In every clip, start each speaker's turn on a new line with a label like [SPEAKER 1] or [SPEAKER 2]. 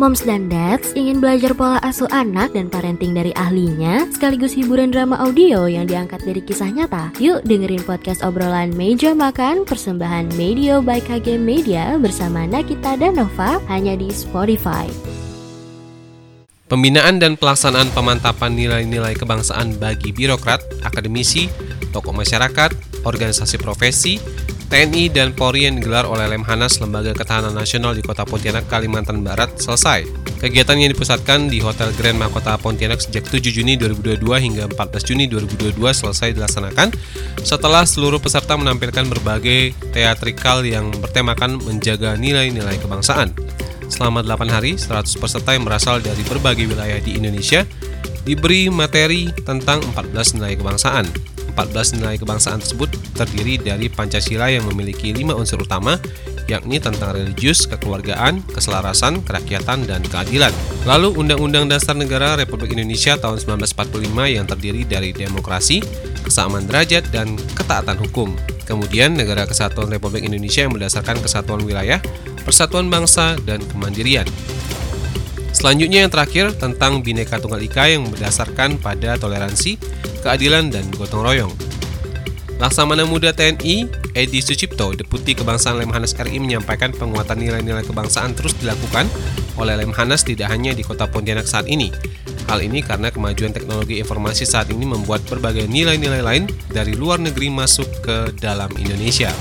[SPEAKER 1] Moms dan Dads ingin belajar pola asuh anak dan parenting dari ahlinya, sekaligus hiburan drama audio yang diangkat dari kisah nyata. Yuk dengerin podcast obrolan Meja Makan persembahan Media by KG Media bersama Nakita dan Nova hanya di Spotify.
[SPEAKER 2] Pembinaan dan pelaksanaan pemantapan nilai-nilai kebangsaan bagi birokrat, akademisi, tokoh masyarakat, organisasi profesi, TNI dan Polri yang digelar oleh Lemhanas Lembaga Ketahanan Nasional di Kota Pontianak, Kalimantan Barat selesai. Kegiatan yang dipusatkan di Hotel Grand Mahkota Pontianak sejak 7 Juni 2022 hingga 14 Juni 2022 selesai dilaksanakan setelah seluruh peserta menampilkan berbagai teatrikal yang bertemakan menjaga nilai-nilai kebangsaan. Selama 8 hari, 100 peserta yang berasal dari berbagai wilayah di Indonesia diberi materi tentang 14 nilai kebangsaan. 14 nilai kebangsaan tersebut terdiri dari Pancasila yang memiliki lima unsur utama, yakni tentang religius, kekeluargaan, keselarasan, kerakyatan, dan keadilan. Lalu Undang-Undang Dasar Negara Republik Indonesia tahun 1945 yang terdiri dari demokrasi, kesamaan derajat, dan ketaatan hukum. Kemudian Negara Kesatuan Republik Indonesia yang berdasarkan kesatuan wilayah, persatuan bangsa, dan kemandirian. Selanjutnya yang terakhir tentang Bhinneka Tunggal Ika yang berdasarkan pada toleransi, keadilan, dan gotong royong. Laksamana Muda TNI, Edi Sucipto, Deputi Kebangsaan Lemhanas RI menyampaikan penguatan nilai-nilai kebangsaan terus dilakukan oleh Lemhanas tidak hanya di kota Pontianak saat ini. Hal ini karena kemajuan teknologi informasi saat ini membuat berbagai nilai-nilai lain dari luar negeri masuk ke dalam Indonesia.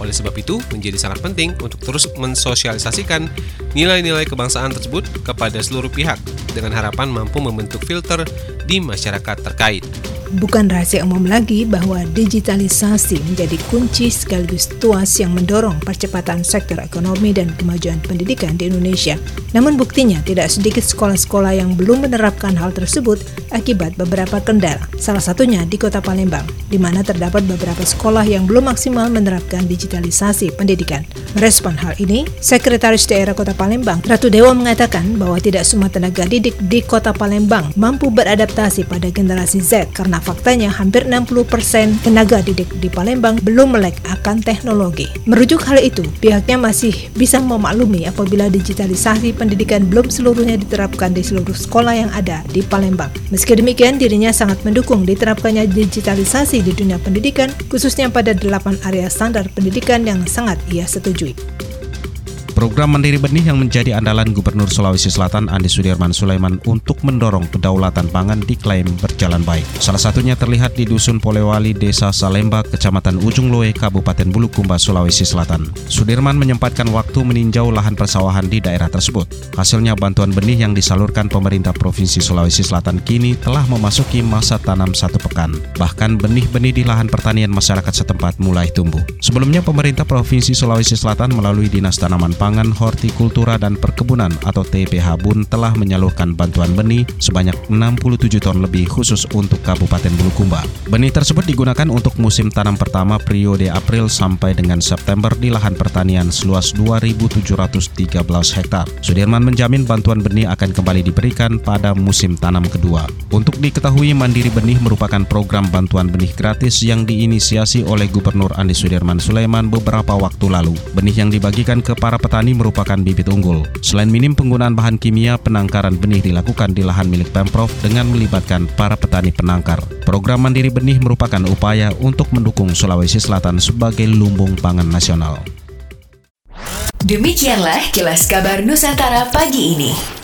[SPEAKER 2] Oleh sebab itu, menjadi sangat penting untuk terus mensosialisasikan nilai-nilai kebangsaan tersebut kepada seluruh pihak dengan harapan mampu membentuk filter di masyarakat terkait.
[SPEAKER 3] Bukan rahasia umum lagi bahwa digitalisasi menjadi kunci sekaligus tuas yang mendorong percepatan sektor ekonomi dan kemajuan pendidikan di Indonesia. Namun buktinya tidak sedikit sekolah-sekolah yang belum menerapkan hal tersebut akibat beberapa kendala. Salah satunya di Kota Palembang, di mana terdapat beberapa sekolah yang belum maksimal menerapkan digitalisasi pendidikan. Merespon hal ini, Sekretaris Daerah Kota Palembang, Ratu Dewa mengatakan bahwa tidak semua tenaga didik di Kota Palembang mampu beradaptasi pada generasi Z karena faktanya hampir 60% tenaga didik di Palembang belum melek akan teknologi. Merujuk hal itu, pihaknya masih bisa memaklumi apabila digitalisasi pendidikan belum seluruhnya diterapkan di seluruh sekolah yang ada di Palembang. Meski demikian, dirinya sangat mendukung diterapkannya digitalisasi di dunia pendidikan, khususnya pada delapan area standar pendidikan yang sangat ia setujui.
[SPEAKER 4] Program Mandiri Benih yang menjadi andalan Gubernur Sulawesi Selatan Andi Sudirman Sulaiman untuk mendorong kedaulatan pangan diklaim berjalan baik. Salah satunya terlihat di Dusun Polewali, Desa Salemba, Kecamatan Ujung Loe, Kabupaten Bulukumba, Sulawesi Selatan. Sudirman menyempatkan waktu meninjau lahan persawahan di daerah tersebut. Hasilnya bantuan benih yang disalurkan pemerintah Provinsi Sulawesi Selatan kini telah memasuki masa tanam satu pekan. Bahkan benih-benih di lahan pertanian masyarakat setempat mulai tumbuh. Sebelumnya pemerintah Provinsi Sulawesi Selatan melalui Dinas Tanaman Pangan Pangan, Hortikultura, dan Perkebunan atau TPH BUN telah menyalurkan bantuan benih sebanyak 67 ton lebih khusus untuk Kabupaten Bulukumba. Benih tersebut digunakan untuk musim tanam pertama periode April sampai dengan September di lahan pertanian seluas 2.713 hektar. Sudirman menjamin bantuan benih akan kembali diberikan pada musim tanam kedua. Untuk diketahui, Mandiri Benih merupakan program bantuan benih gratis yang diinisiasi oleh Gubernur Andi Sudirman Sulaiman beberapa waktu lalu. Benih yang dibagikan ke para petani petani merupakan bibit unggul. Selain minim penggunaan bahan kimia, penangkaran benih dilakukan di lahan milik Pemprov dengan melibatkan para petani penangkar. Program Mandiri Benih merupakan upaya untuk mendukung Sulawesi Selatan sebagai lumbung pangan nasional.
[SPEAKER 5] Demikianlah kilas kabar Nusantara pagi ini.